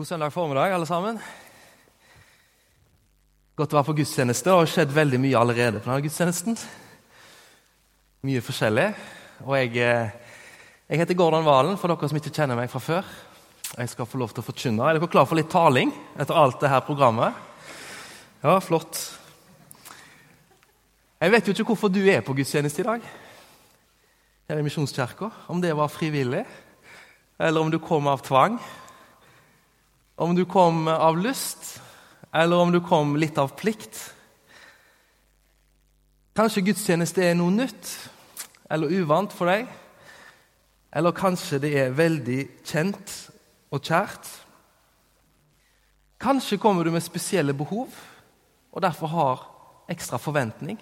God søndag formiddag, alle sammen. Godt å være på gudstjeneste. Det har skjedd veldig mye allerede på denne gudstjenesten. Mye forskjellig. Og jeg, eh, jeg heter Gordon Valen, for dere som ikke kjenner meg fra før. Jeg skal få lov til å forkynne. Er dere klar for litt taling etter alt dette programmet? Ja, flott. Jeg vet jo ikke hvorfor du er på gudstjeneste i dag. Her i Misjonskirka. Om det var frivillig, eller om du kom av tvang. Om du kom av lyst, eller om du kom litt av plikt. Kanskje gudstjeneste er noe nytt eller uvant for deg. Eller kanskje det er veldig kjent og kjært. Kanskje kommer du med spesielle behov og derfor har ekstra forventning.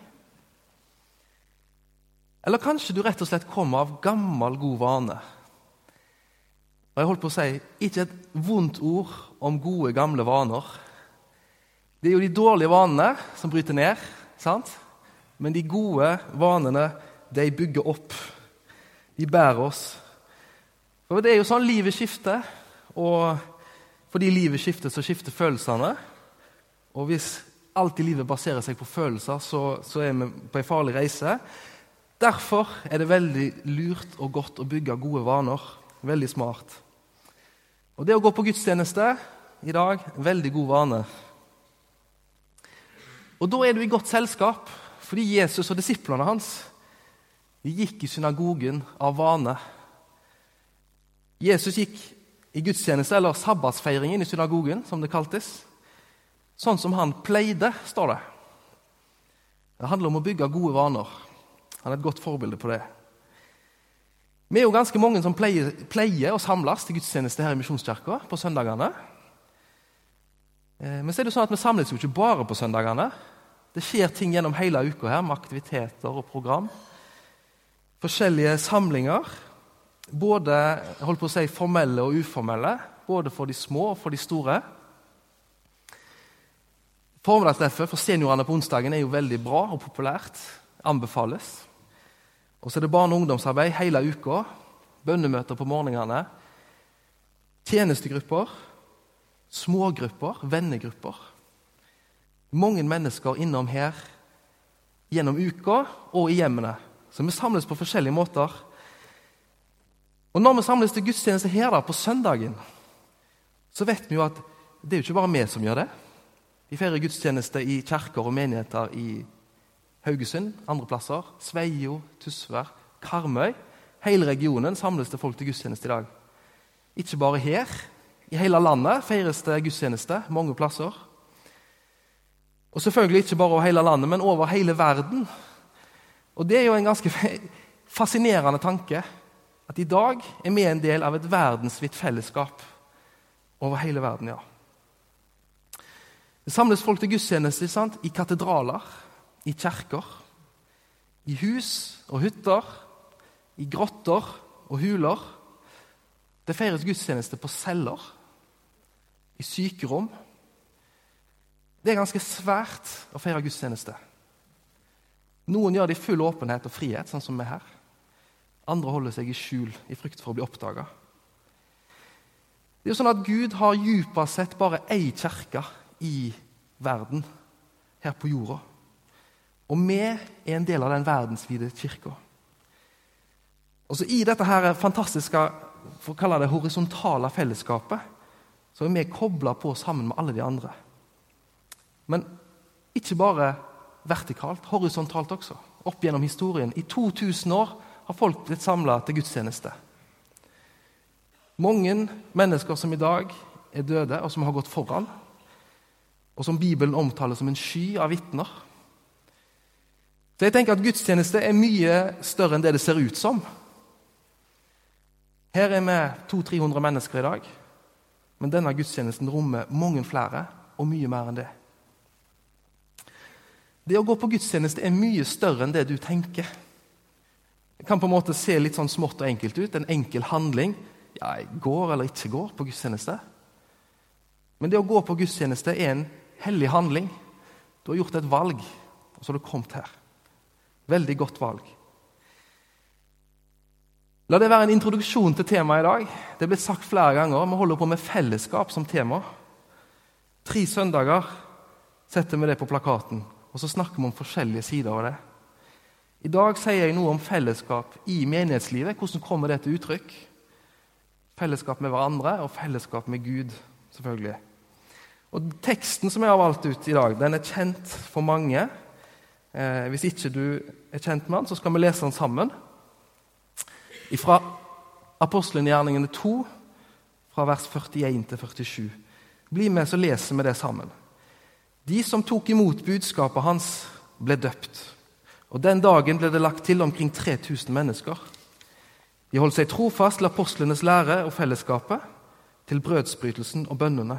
Eller kanskje du rett og slett kommer av gammel, god vane. Og jeg holdt på å si ikke et vondt ord om gode, gamle vaner. Det er jo de dårlige vanene som bryter ned, sant? men de gode vanene de bygger opp. De bærer oss. For Det er jo sånn livet skifter, og fordi livet skifter, så skifter følelsene. Og hvis alt i livet baserer seg på følelser, så, så er vi på en farlig reise. Derfor er det veldig lurt og godt å bygge gode vaner. Veldig smart. Og Det å gå på gudstjeneste i dag en veldig god vane. Og Da er du i godt selskap, fordi Jesus og disiplene hans de gikk i synagogen av vane. Jesus gikk i gudstjeneste, eller sabbatsfeiringen, i synagogen, som det kaltes. Sånn som han pleide, står det. Det handler om å bygge gode vaner. Han er et godt forbilde på det. Vi er jo ganske mange som pleier, pleier å samles til gudstjeneste her i Misjonskirka på søndagene. Eh, men så er det sånn at vi samles jo ikke bare på søndagene. Det skjer ting gjennom hele uka her med aktiviteter og program. Forskjellige samlinger. Både holdt på å si, formelle og uformelle. Både for de små og for de store. Formiddagstreffet for seniorene på onsdagen er jo veldig bra og populært. Anbefales. Og så er det barne- og ungdomsarbeid hele uka. Bønnemøter på morgenene. Tjenestegrupper. Smågrupper. Vennegrupper. Mange mennesker innom her gjennom uka og i hjemmene. Så vi samles på forskjellige måter. Og Når vi samles til gudstjeneste her da, på søndagen, så vet vi jo at det er jo ikke bare vi som gjør det. Vi feirer gudstjeneste i kirker og menigheter i Haugesund, andre plasser, Sveio, Tysvær, Karmøy. Hele regionen samles det folk til gudstjeneste i dag. Ikke bare her. I hele landet feires det gudstjeneste mange plasser. Og selvfølgelig ikke bare over hele landet, men over hele verden. Og Det er jo en ganske fascinerende tanke. At i dag er vi en del av et verdensvidt fellesskap over hele verden. ja. Det samles folk til gudstjeneste sant? i katedraler, i kjerker, i hus og hytter, i grotter og huler. Det feires gudstjeneste på celler, i sykerom. Det er ganske svært å feire gudstjeneste. Noen gjør det i full åpenhet og frihet, sånn som vi her. Andre holder seg i skjul i frykt for å bli oppdaga. Det er jo sånn at Gud har djupest sett bare ei kirke i verden, her på jorda. Og vi er en del av den verdensvide kirka. Og så I dette her fantastiske for å kalle det horisontale fellesskapet så er vi kobla på sammen med alle de andre. Men ikke bare vertikalt, horisontalt også. Opp gjennom historien. I 2000 år har folk blitt samla til gudstjeneste. Mange mennesker som i dag er døde, og som har gått foran, og som Bibelen omtaler som en sky av vitner. Så jeg tenker at Gudstjeneste er mye større enn det det ser ut som. Her er vi 200-300 mennesker i dag, men denne gudstjenesten rommer mange flere og mye mer enn det. Det å gå på gudstjeneste er mye større enn det du tenker. Det kan på en måte se litt sånn smått og enkelt ut. En enkel handling. Ja, jeg går eller ikke går på gudstjeneste. Men det å gå på gudstjeneste er en hellig handling. Du har gjort et valg, og så har du kommet her. Veldig godt valg. La det være en introduksjon til temaet i dag. Det er blitt sagt flere ganger. Vi holder på med fellesskap som tema. Tre søndager setter vi det på plakaten, og så snakker vi om forskjellige sider av det. I dag sier jeg noe om fellesskap i menighetslivet. Hvordan kommer det til uttrykk? Fellesskap med hverandre og fellesskap med Gud, selvfølgelig. Og Teksten som jeg har valgt ut i dag, den er kjent for mange. Eh, hvis ikke du er kjent med den, så skal vi lese den sammen. Fra apostelgjerningene 2, fra vers 41 til 47. Bli med, så leser vi det sammen. De som tok imot budskapet hans, ble døpt. Og Den dagen ble det lagt til omkring 3000 mennesker. De holdt seg trofast til apostlenes lære og fellesskapet, til brødsbrytelsen og bønnene.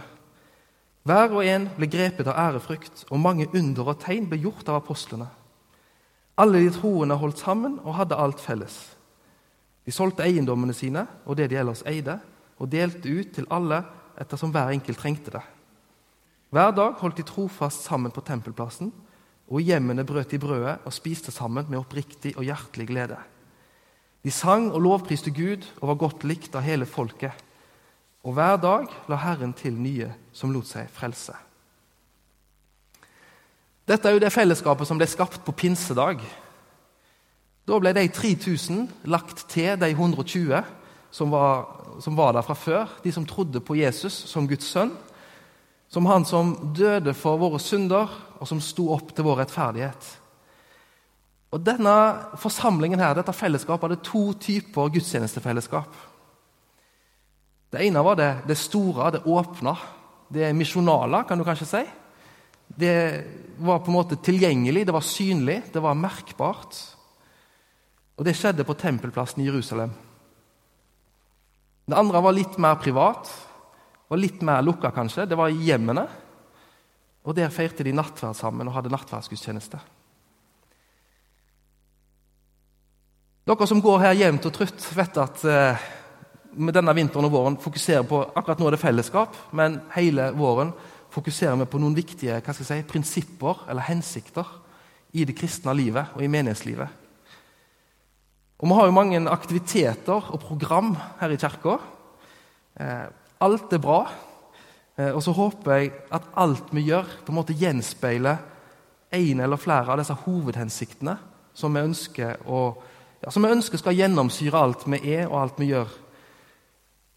Hver og en ble grepet av ærefrykt, og mange under og tegn ble gjort av apostlene. Alle de troende holdt sammen og hadde alt felles. De solgte eiendommene sine og det de ellers eide, og delte ut til alle ettersom hver enkelt trengte det. Hver dag holdt de trofast sammen på tempelplassen, og i hjemmene brøt de brødet og spiste sammen med oppriktig og hjertelig glede. De sang og lovpriste Gud og var godt likt av hele folket. Og hver dag la Herren til nye som lot seg frelse. Dette er jo det fellesskapet som ble skapt på pinsedag. Da ble de 3000 lagt til de 120 som var, som var, der fra før, de som trodde på Jesus som Guds sønn, som han som døde for våre synder, og som sto opp til vår rettferdighet. Og Denne forsamlingen her, dette fellesskapet hadde to typer gudstjenestefellesskap. Det ene var det, det store, det åpne, det misjonale, kan du kanskje si. Det var på en måte tilgjengelig, det var synlig, det var merkbart. Og Det skjedde på tempelplassen i Jerusalem. Det andre var litt mer privat, var litt mer lukka, kanskje. Det var i hjemmene. Og Der feirte de nattverd sammen og hadde nattverdsgudstjeneste. Dere som går her jevnt og trutt, vet at eh, med denne vinteren og våren fokuserer på akkurat nå er det fellesskap, men hele våren fokuserer vi på noen viktige si, prinsipper eller hensikter i det kristne livet og i menighetslivet. Og Vi har jo mange aktiviteter og program her i kirka. Eh, alt er bra. Eh, og så håper jeg at alt vi gjør, på en måte gjenspeiler en eller flere av disse hovedhensiktene som vi ønsker, å, ja, som vi ønsker skal gjennomsyre alt vi er og alt vi gjør.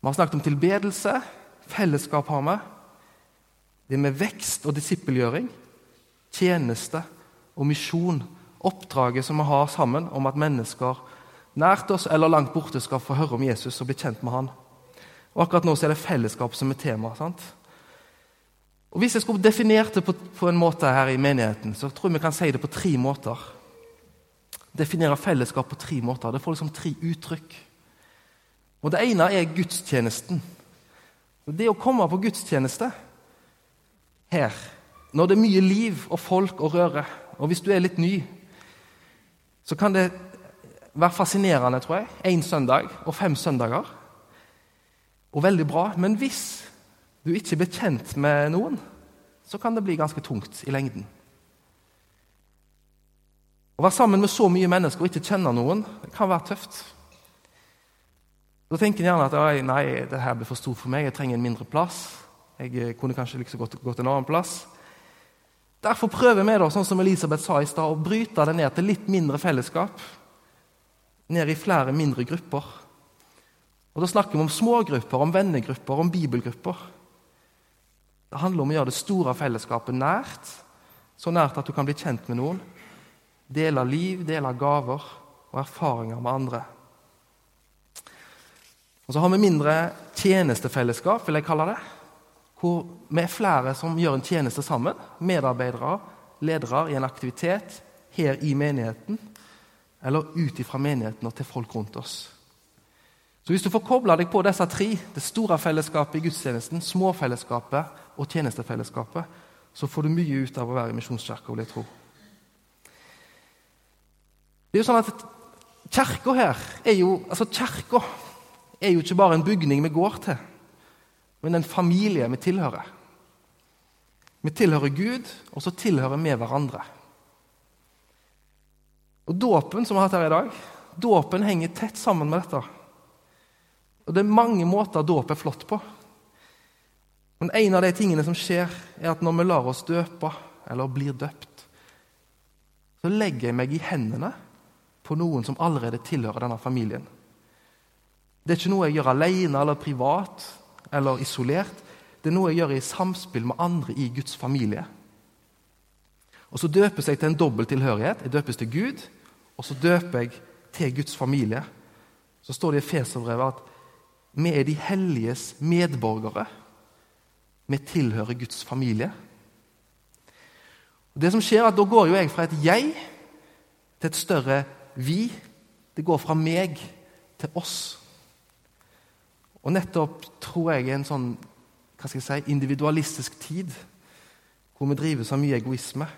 Vi har snakket om tilbedelse. Fellesskap har vi. Det med vekst og disippelgjøring. Tjeneste og misjon. Oppdraget som vi har sammen om at mennesker nært oss eller langt borte, skal få høre om Jesus og bli kjent med han. Og Akkurat nå så er det fellesskap som er tema. sant? Og Hvis jeg skulle definert det på, på, en måte her i menigheten, så tror jeg vi kan si det på tre måter. Definere fellesskap på tre måter. Det får liksom tre uttrykk. Og Det ene er gudstjenesten. Det å komme på gudstjeneste her, når det er mye liv og folk og røre, og hvis du er litt ny, så kan det være fascinerende, tror jeg. Én søndag og fem søndager. Og veldig bra. Men hvis du ikke blir kjent med noen, så kan det bli ganske tungt i lengden. Å være sammen med så mye mennesker og ikke kjenne noen det kan være tøft. Da tenker en gjerne at nei, det her blir for stort for meg, jeg trenger en mindre plass. Jeg eh, kunne kanskje like godt gått en annen plass. Derfor prøver vi da, sånn som Elisabeth sa i sted, å bryte det ned til litt mindre fellesskap ned i flere mindre grupper. Og Da snakker vi om smågrupper, om vennegrupper, om bibelgrupper. Det handler om å gjøre det store fellesskapet nært, så nært at du kan bli kjent med noen. Dele liv, dele gaver og erfaringer med andre. Og Så har vi mindre tjenestefellesskap, vil jeg kalle det. Hvor vi er flere som gjør en tjeneste sammen. Medarbeidere, ledere i en aktivitet her i menigheten eller ut ifra menigheten og til folk rundt oss. Så Hvis du får kobla deg på disse tre, det store fellesskapet i gudstjenesten, småfellesskapet og tjenestefellesskapet, så får du mye ut av å være i Misjonskirka, vil jeg tro. Det er jo sånn at Kirka her er jo altså kirka er jo ikke bare en bygning vi går til, men en familie vi tilhører. Vi tilhører Gud, og så tilhører vi hverandre. Og Dåpen som vi har hatt her i dag, dåpen henger tett sammen med dette. Og Det er mange måter dåp er flott på. Men en av de tingene som skjer, er at når vi lar oss døpe, eller blir døpt, så legger jeg meg i hendene på noen som allerede tilhører denne familien. Det er ikke noe jeg gjør alene eller privat eller isolert. Det er noe jeg gjør i samspill med andre i Guds familie. Og Så døpes jeg til en dobbel tilhørighet. Jeg døpes til Gud, og så døper jeg til Guds familie. Så står det i Feserbrevet at vi er de helliges medborgere. Vi tilhører Guds familie. Og det som skjer er at Da går jo jeg fra et jeg til et større vi. Det går fra meg til oss. Og nettopp tror jeg i en sånn hva skal jeg si, individualistisk tid, hvor vi drives av mye egoisme,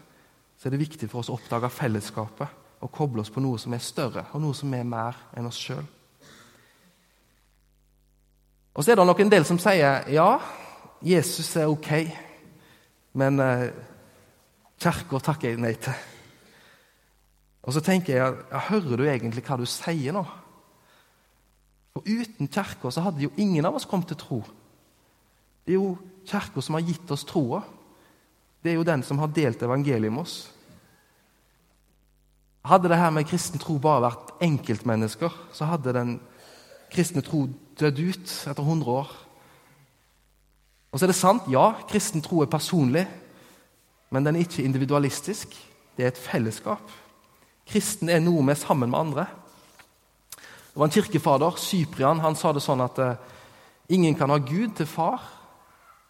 så er det viktig for oss å oppdage fellesskapet og koble oss på noe som er større, og noe som er mer enn oss sjøl. Og så er det nok en del som sier ja, Jesus er ok, men eh, kirka takker jeg nei til. Og så tenker jeg, ja, hører du egentlig hva du sier nå? For uten Kirka så hadde jo ingen av oss kommet til tro. Det er jo Kirka som har gitt oss troa. Det er jo den som har delt evangeliet med oss. Hadde det her med kristen tro bare vært enkeltmennesker, så hadde den kristne tro dødd ut etter 100 år. Og så er det sant, ja, kristen tro er personlig, men den er ikke individualistisk. Det er et fellesskap. Kristen er noe vi er sammen med andre. Det var en kirkefader, Cyprian, han sa det sånn at eh, ingen kan ha Gud til far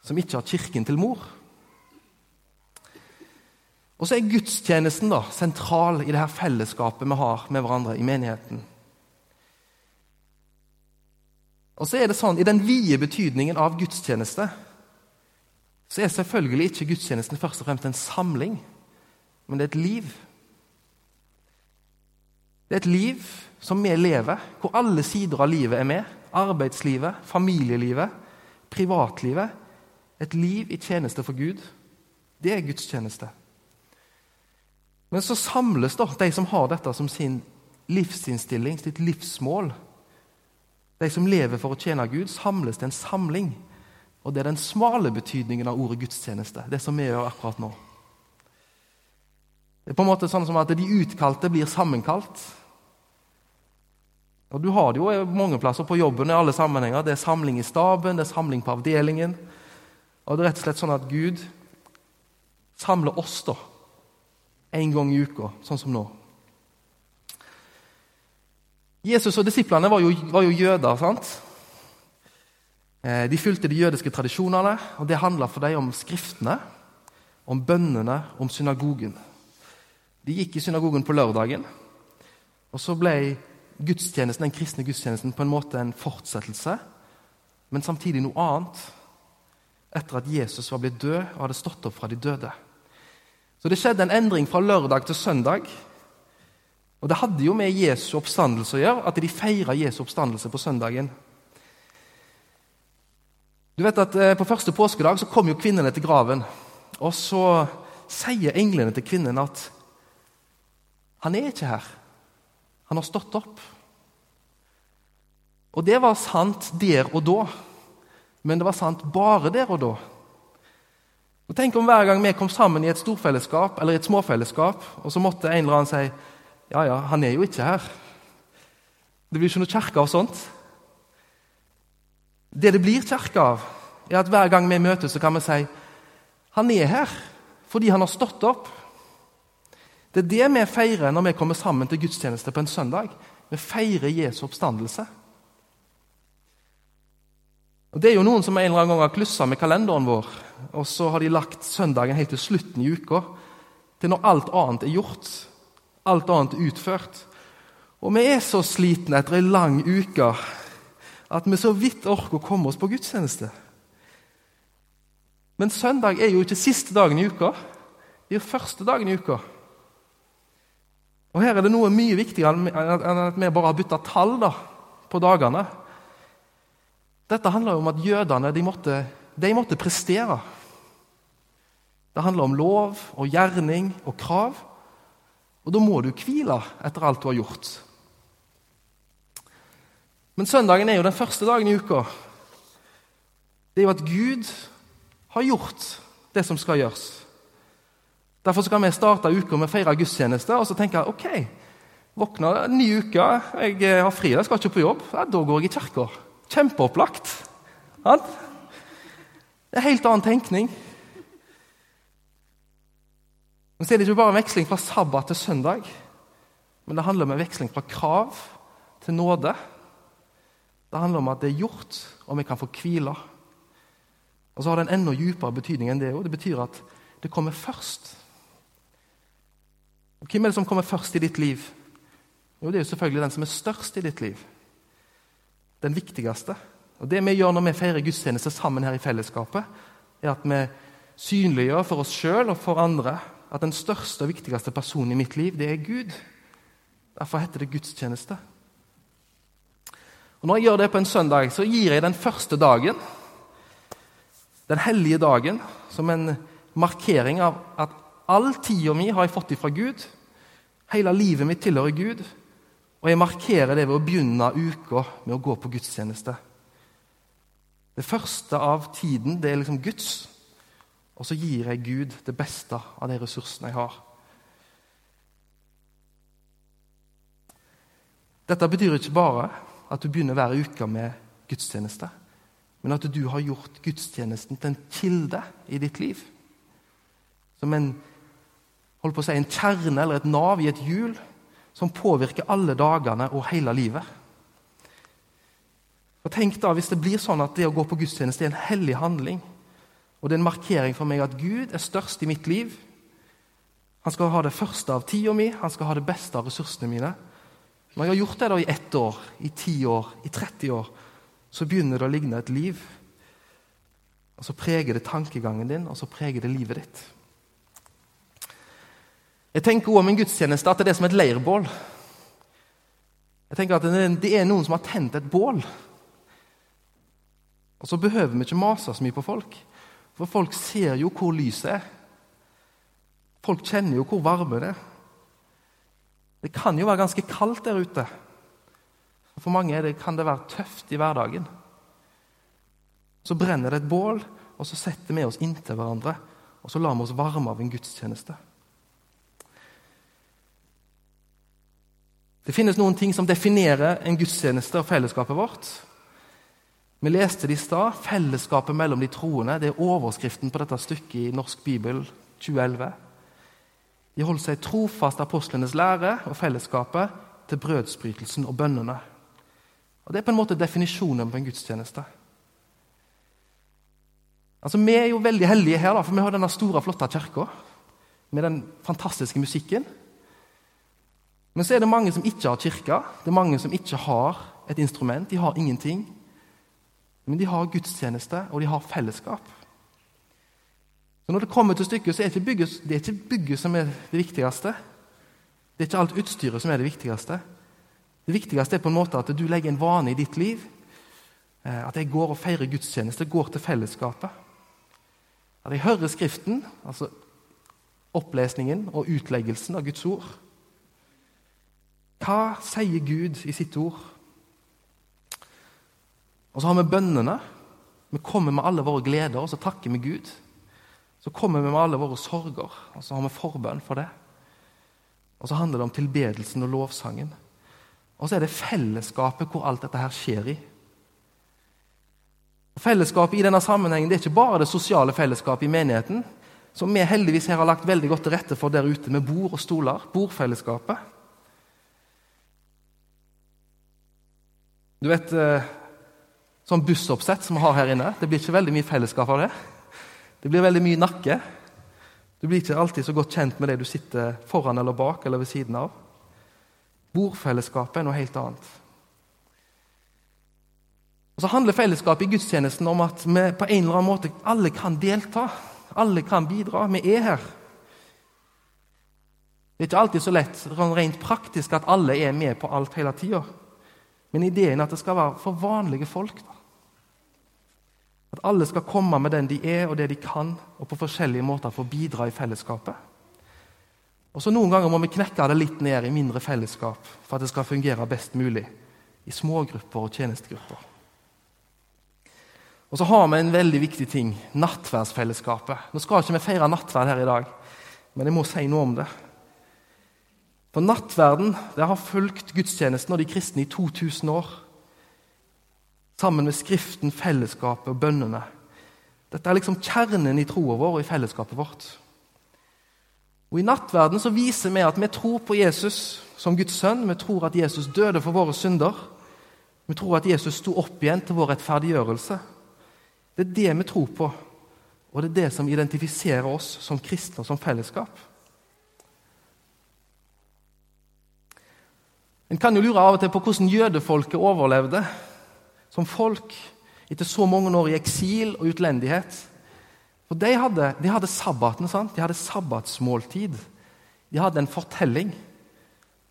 som ikke har Kirken til mor. Og så er gudstjenesten da, sentral i det her fellesskapet vi har med hverandre i menigheten. Og så er det sånn, I den vide betydningen av gudstjeneste så er selvfølgelig ikke gudstjenesten først og fremst en samling, men det er et liv. Det er et liv som vi lever, hvor alle sider av livet er med. Arbeidslivet, familielivet, privatlivet. Et liv i tjeneste for Gud. Det er Guds tjeneste. Men så samles da de som har dette som sin livsinnstilling, sitt livsmål. De som lever for å tjene Gud, samles til en samling. Og det er den smale betydningen av ordet gudstjeneste. det som vi gjør akkurat nå. Det er på en måte sånn som at De utkalte blir sammenkalt. Og Du har det jo mange plasser på jobben i alle sammenhenger. Det er samling i staben, det er samling på avdelingen. Og det er rett og slett sånn at Gud samler oss da, en gang i uka, sånn som nå. Jesus og disiplene var jo, var jo jøder. sant? Eh, de fulgte de jødiske tradisjonene, og det handla for dem om skriftene, om bønnene, om synagogen. De gikk i synagogen på lørdagen, og så ble gudstjenesten, den kristne gudstjenesten på en måte en fortsettelse, men samtidig noe annet. Etter at Jesus var blitt død og hadde stått opp fra de døde. Så det skjedde en endring fra lørdag til søndag. Og Det hadde jo med Jesu oppstandelse å gjøre, at de feira Jesu oppstandelse på søndagen. Du vet at eh, På første påskedag så kom jo kvinnene til graven. Og så sier englene til kvinnen at han er ikke her. Han har stått opp. Og det var sant der og da, men det var sant bare der og da. Og Tenk om hver gang vi kom sammen i et storfellesskap eller et småfellesskap, og så måtte en eller annen si ja, ja, han er jo ikke her. Det blir ikke noe kirke av sånt. Det det blir kirke av, er at hver gang vi møtes, så kan vi si han er her fordi han har stått opp. Det er det vi feirer når vi kommer sammen til gudstjeneste på en søndag. Vi feirer Jesu oppstandelse. Og Det er jo Noen som en eller annen gang har klussa med kalenderen vår, og så har de lagt søndagen helt til slutten i uka, til når alt annet er gjort, alt annet er utført. Og vi er så slitne etter ei lang uke at vi så vidt orker å komme oss på gudstjeneste. Men søndag er jo ikke siste dagen i uka, det er første dagen i uka. Og Her er det noe mye viktigere enn at vi bare har bytta tall da, på dagene. Dette handler om at jødene de måtte, de måtte prestere. Det handler om lov og gjerning og krav. Og da må du hvile etter alt du har gjort. Men søndagen er jo den første dagen i uka. Det er jo at Gud har gjort det som skal gjøres. Derfor skal vi starte uka med å feire gudstjeneste og så tenke ok, våkner en ny uke, jeg har fri, jeg skal ikke på jobb. Ja, da går jeg i kirka. Kjempeopplagt. Ja? Det er en helt annen tenkning. Men så er det ikke bare en veksling fra sabbat til søndag, men det handler om en veksling fra krav til nåde. Det handler om at det er gjort, og vi kan få hvile. Og så har det en enda dypere betydning enn det òg. Det betyr at det kommer først. Og Hvem er det som kommer først i ditt liv? Jo, Det er jo selvfølgelig den som er størst i ditt liv. Den viktigste. Og Det vi gjør når vi feirer gudstjeneste sammen her i fellesskapet, er at vi synliggjør for oss sjøl og for andre at den største og viktigste personen i mitt liv, det er Gud. Derfor heter det gudstjeneste. Og Når jeg gjør det på en søndag, så gir jeg den første dagen, den hellige dagen, som en markering av at all tida mi har jeg fått ifra Gud. Hele livet mitt tilhører Gud. Og jeg markerer det ved å begynne uka med å gå på gudstjeneste. Det første av tiden det er liksom Guds, og så gir jeg Gud det beste av de ressursene jeg har. Dette betyr ikke bare at du begynner hver uke med gudstjeneste, men at du har gjort gudstjenesten til en kilde i ditt liv. Som en, holdt på å si, en kjerne eller et nav i et hjul som påvirker alle dagene og hele livet. Og tenk da, Hvis det blir sånn at det å gå på gudstjeneste er en hellig handling, og det er en markering for meg at Gud er størst i mitt liv Han skal ha det første av tida mi, han skal ha det beste av ressursene mine. Når jeg har gjort det da i ett år, i ti år, i 30 år, så begynner det å ligne et liv. Og Så preger det tankegangen din, og så preger det livet ditt. Jeg tenker også om en gudstjeneste at det er som et leirbål. Jeg tenker at Det er noen som har tent et bål. Og så behøver vi ikke mase så mye på folk, for folk ser jo hvor lyset er. Folk kjenner jo hvor varme det er. Det kan jo være ganske kaldt der ute. For mange det, kan det være tøft i hverdagen. Så brenner det et bål, og så setter vi oss inntil hverandre og så lar vi oss varme av en gudstjeneste. Det finnes noen ting som definerer en gudstjeneste og fellesskapet vårt. Vi leste det i stad. Fellesskapet mellom de troende. Det er overskriften på dette stykket i Norsk bibel 2011. De holdt seg trofast apostlenes lære og fellesskapet til brødsbrytelsen og bønnene. Og Det er på en måte definisjonen på en gudstjeneste. Altså, Vi er jo veldig heldige her, da, for vi har denne store, flotte kirka med den fantastiske musikken. Men så er det mange som ikke har kirke. Det er mange som ikke har et instrument. De har ingenting. Men de har gudstjeneste, og de har fellesskap. Så Når det kommer til stykket, så er ikke bygget, det er ikke bygget som er det viktigste. Det er ikke alt utstyret som er det viktigste. Det viktigste er på en måte at du legger en vane i ditt liv. Eh, at jeg går og feirer gudstjeneste, går til fellesskapet. At jeg hører Skriften, altså opplesningen og utleggelsen av Guds ord. Hva sier Gud i sitt ord? Og så har vi bønnene. Vi kommer med alle våre gleder, og så takker vi Gud. Så kommer vi med alle våre sorger, og så har vi forbønn for det. Og så handler det om tilbedelsen og lovsangen. Og så er det fellesskapet hvor alt dette her skjer i. Og fellesskapet i denne sammenhengen det er ikke bare det sosiale fellesskapet i menigheten, som vi heldigvis her har lagt veldig godt til rette for der ute med bord og stoler. Bordfellesskapet. Du vet eh, sånn bussoppsett som vi har her inne. Det blir ikke veldig mye fellesskap av det. Det blir veldig mye nakke. Du blir ikke alltid så godt kjent med det du sitter foran eller bak eller ved siden av. Bordfellesskapet er noe helt annet. Og Så handler fellesskapet i gudstjenesten om at vi på en eller annen måte alle kan delta. Alle kan bidra. Vi er her. Det er ikke alltid så lett sånn rent praktisk at alle er med på alt hele tida. Men ideen er at det skal være for vanlige folk. da. At alle skal komme med den de er, og det de kan, og på forskjellige måter få bidra i fellesskapet. Og så Noen ganger må vi knekke det litt ned i mindre fellesskap for at det skal fungere best mulig i smågrupper og tjenestegrupper. Og så har vi en veldig viktig ting nattverdsfellesskapet. Nå skal ikke vi feire nattverd her i dag, men jeg må si noe om det. For nattverden det har fulgt gudstjenesten og de kristne i 2000 år. Sammen med Skriften, fellesskapet og bønnene. Dette er liksom kjernen i troa vår og i fellesskapet vårt. Og I nattverden så viser vi at vi tror på Jesus som Guds sønn. Vi tror at Jesus døde for våre synder. Vi tror at Jesus sto opp igjen til vår rettferdiggjørelse. Det er det vi tror på, og det er det som identifiserer oss som kristne og som fellesskap. En kan jo lure av og til på hvordan jødefolket overlevde som folk etter så mange år i eksil og utlendighet. For De hadde, de hadde sabbaten, sant? de hadde sabbatsmåltid. De hadde en fortelling.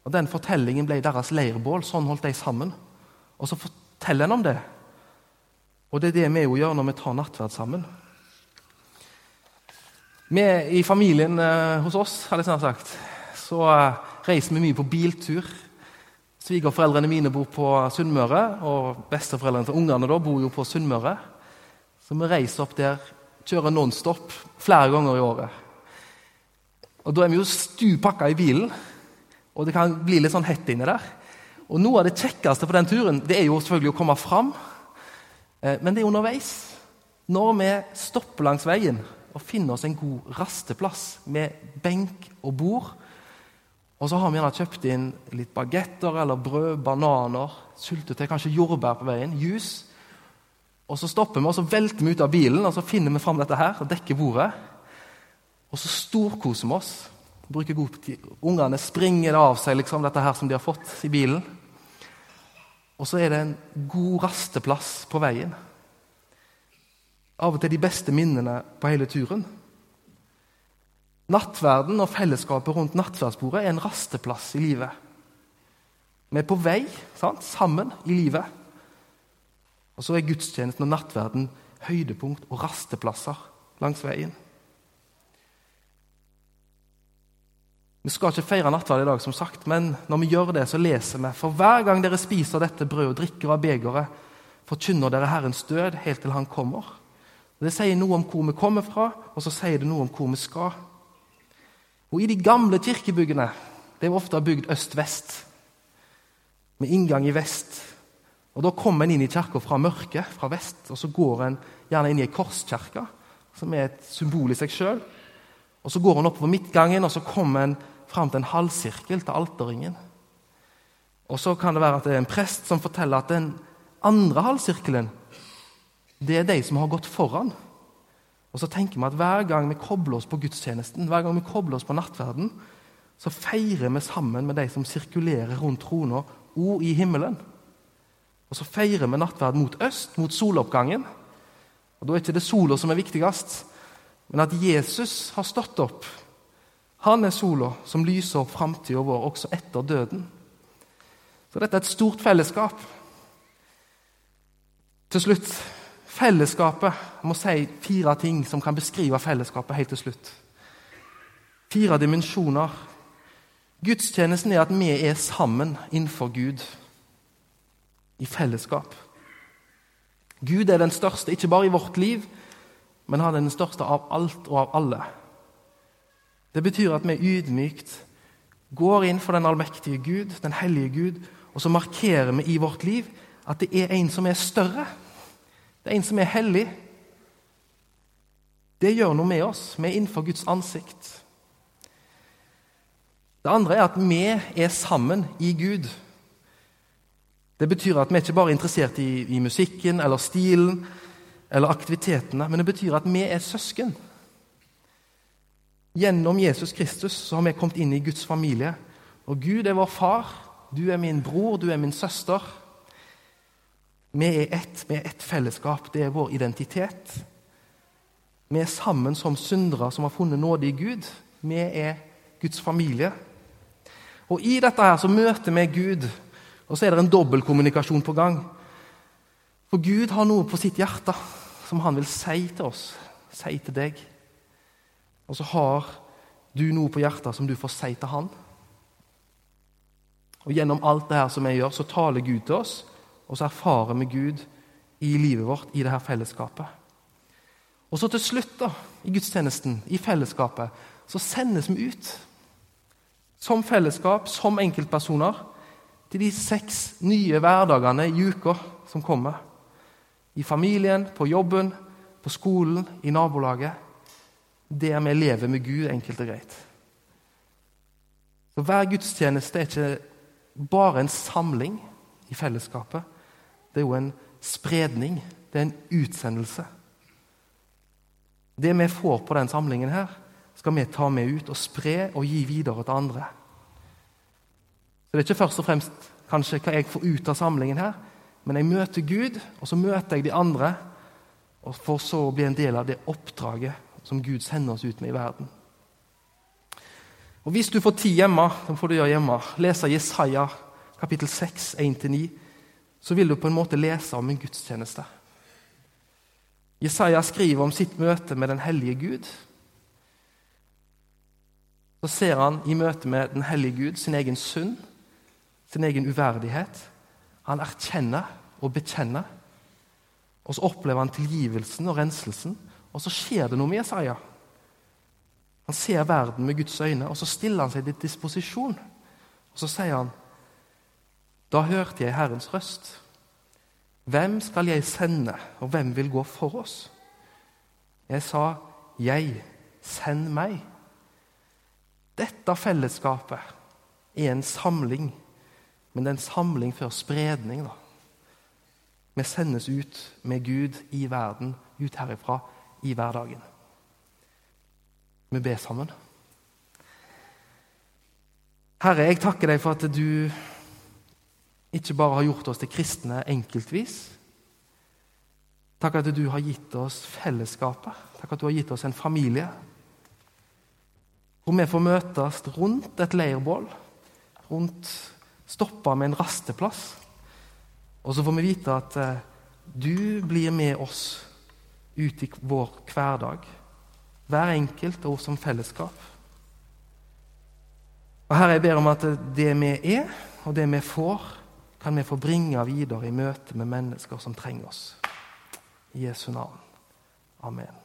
Og Den fortellingen ble deres leirbål. Sånn holdt de sammen. Og så forteller en om det. Og det er det vi jo gjør når vi tar nattverd sammen. Vi I familien eh, hos oss hadde jeg snart sagt, så eh, reiser vi mye på biltur. Svigerforeldrene mine bor på Sunnmøre, og besteforeldrene til ungene da bor jo på Sunnmøre. Så vi reiser opp der, kjører nonstop flere ganger i året. Og Da er vi jo stupakka i bilen, og det kan bli litt sånn hett inni der. Og Noe av det kjekkeste på den turen det er jo selvfølgelig å komme fram, eh, men det er underveis. Når vi stopper langs veien og finner oss en god rasteplass med benk og bord, og så har vi gjerne kjøpt inn litt bagetter eller brød, bananer, syltetøy, kanskje jordbær på veien, juice. Og så stopper vi og så velter vi ut av bilen og så finner vi fram dette her og dekker bordet. Og så storkoser vi oss. Bruker god tid. Ungene springer av seg liksom, dette her som de har fått i bilen. Og så er det en god rasteplass på veien. Av og til de beste minnene på hele turen. Nattverden og fellesskapet rundt nattverdsbordet er en rasteplass i livet. Vi er på vei sant? sammen i livet. Og så er gudstjenesten og nattverden høydepunkt og rasteplasser langs veien. Vi skal ikke feire nattverd i dag, som sagt, men når vi gjør det, så leser vi For hver gang dere spiser dette brødet og drikker av begeret, forkynner dere Herrens død helt til Han kommer. Det sier noe om hvor vi kommer fra, og så sier det noe om hvor vi skal. Og i de gamle kirkebyggene det var ofte bygd øst-vest, med inngang i vest. Og Da kommer en inn i kirka fra mørket, fra vest, og så går en gjerne inn i ei korskirke, som er et symbol i seg sjøl. Og så går en oppover midtgangen, og så kommer en fram til en halvsirkel, til alterringen. Og så kan det være at det er en prest som forteller at den andre halvsirkelen det er de som har gått foran. Og så tenker vi at Hver gang vi kobler oss på gudstjenesten, hver gang vi kobler oss på nattverden, så feirer vi sammen med de som sirkulerer rundt trona, og i himmelen. Og så feirer vi nattverd mot øst, mot soloppgangen. Og Da er ikke det sola som er viktigst, men at Jesus har stått opp. Han er sola som lyser opp framtida vår også etter døden. Så dette er et stort fellesskap. Til slutt Fellesskapet må si fire ting som kan beskrive fellesskapet helt til slutt. Fire dimensjoner. Gudstjenesten er at vi er sammen innenfor Gud, i fellesskap. Gud er den største, ikke bare i vårt liv, men han er den største av alt og av alle. Det betyr at vi ydmykt går inn for den allmektige Gud, den hellige Gud, og så markerer vi i vårt liv at det er en som er større. Det er en som er hellig. Det gjør noe med oss. Vi er innenfor Guds ansikt. Det andre er at vi er sammen i Gud. Det betyr at vi ikke bare er interessert i, i musikken eller stilen eller aktivitetene, men det betyr at vi er søsken. Gjennom Jesus Kristus så har vi kommet inn i Guds familie. Og Gud er vår far, du er min bror, du er min søster. Vi er ett, vi er ett fellesskap. Det er vår identitet. Vi er sammen som syndere som har funnet nåde i Gud. Vi er Guds familie. Og I dette her så møter vi Gud, og så er det en dobbeltkommunikasjon på gang. For Gud har noe på sitt hjerte som han vil si til oss, si til deg. Og så har du noe på hjertet som du får si til han. Og Gjennom alt det her som jeg gjør, så taler Gud til oss, og så erfarer vi Gud i livet vårt, i dette fellesskapet. Og så til slutt, da, i gudstjenesten, i fellesskapet, så sendes vi ut. Som fellesskap, som enkeltpersoner, til de seks nye hverdagene i uka som kommer. I familien, på jobben, på skolen, i nabolaget. Der vi lever med Gud, enkelt og greit. Så Hver gudstjeneste er ikke bare en samling i fellesskapet. Det er jo en spredning. Det er en utsendelse. Det vi får på den samlingen her, skal vi ta med ut og spre og gi videre til andre. Så Det er ikke først og fremst kanskje hva jeg får ut av samlingen her, men jeg møter Gud, og så møter jeg de andre, og får så bli en del av det oppdraget som Gud sender oss ut med i verden. Og Hvis du får tid hjemme, så får du gjøre hjemme, lese Jesaja kapittel 6, 1-9, så vil du på en måte lese om en gudstjeneste. Jesaja skriver om sitt møte med den hellige Gud. Så ser han i møte med den hellige Gud sin egen synd, sin egen uverdighet. Han erkjenner og bekjenner. Og så opplever han tilgivelsen og renselsen, og så skjer det noe med Jesaja. Han ser verden med Guds øyne, og så stiller han seg til disposisjon. Og så sier han, Da hørte jeg Herrens røst. Hvem skal jeg sende, og hvem vil gå for oss? Jeg sa, Jeg, send meg. Dette fellesskapet er en samling, men det er en samling før spredning. da. Vi sendes ut med Gud i verden, ut herifra, i hverdagen. Vi ber sammen. Herre, jeg takker deg for at du ikke bare har gjort oss til kristne enkeltvis. Takk at du har gitt oss fellesskapet. Takk at du har gitt oss en familie. Hvor vi får møtes rundt et leirbål, rundt stoppa med en rasteplass. Og så får vi vite at eh, du blir med oss ut i vår hverdag. Hver enkelt og som fellesskap. Og Herre, jeg ber om at det vi er, og det vi får, kan vi få bringe videre i møte med mennesker som trenger oss. I Jesu navn. Amen.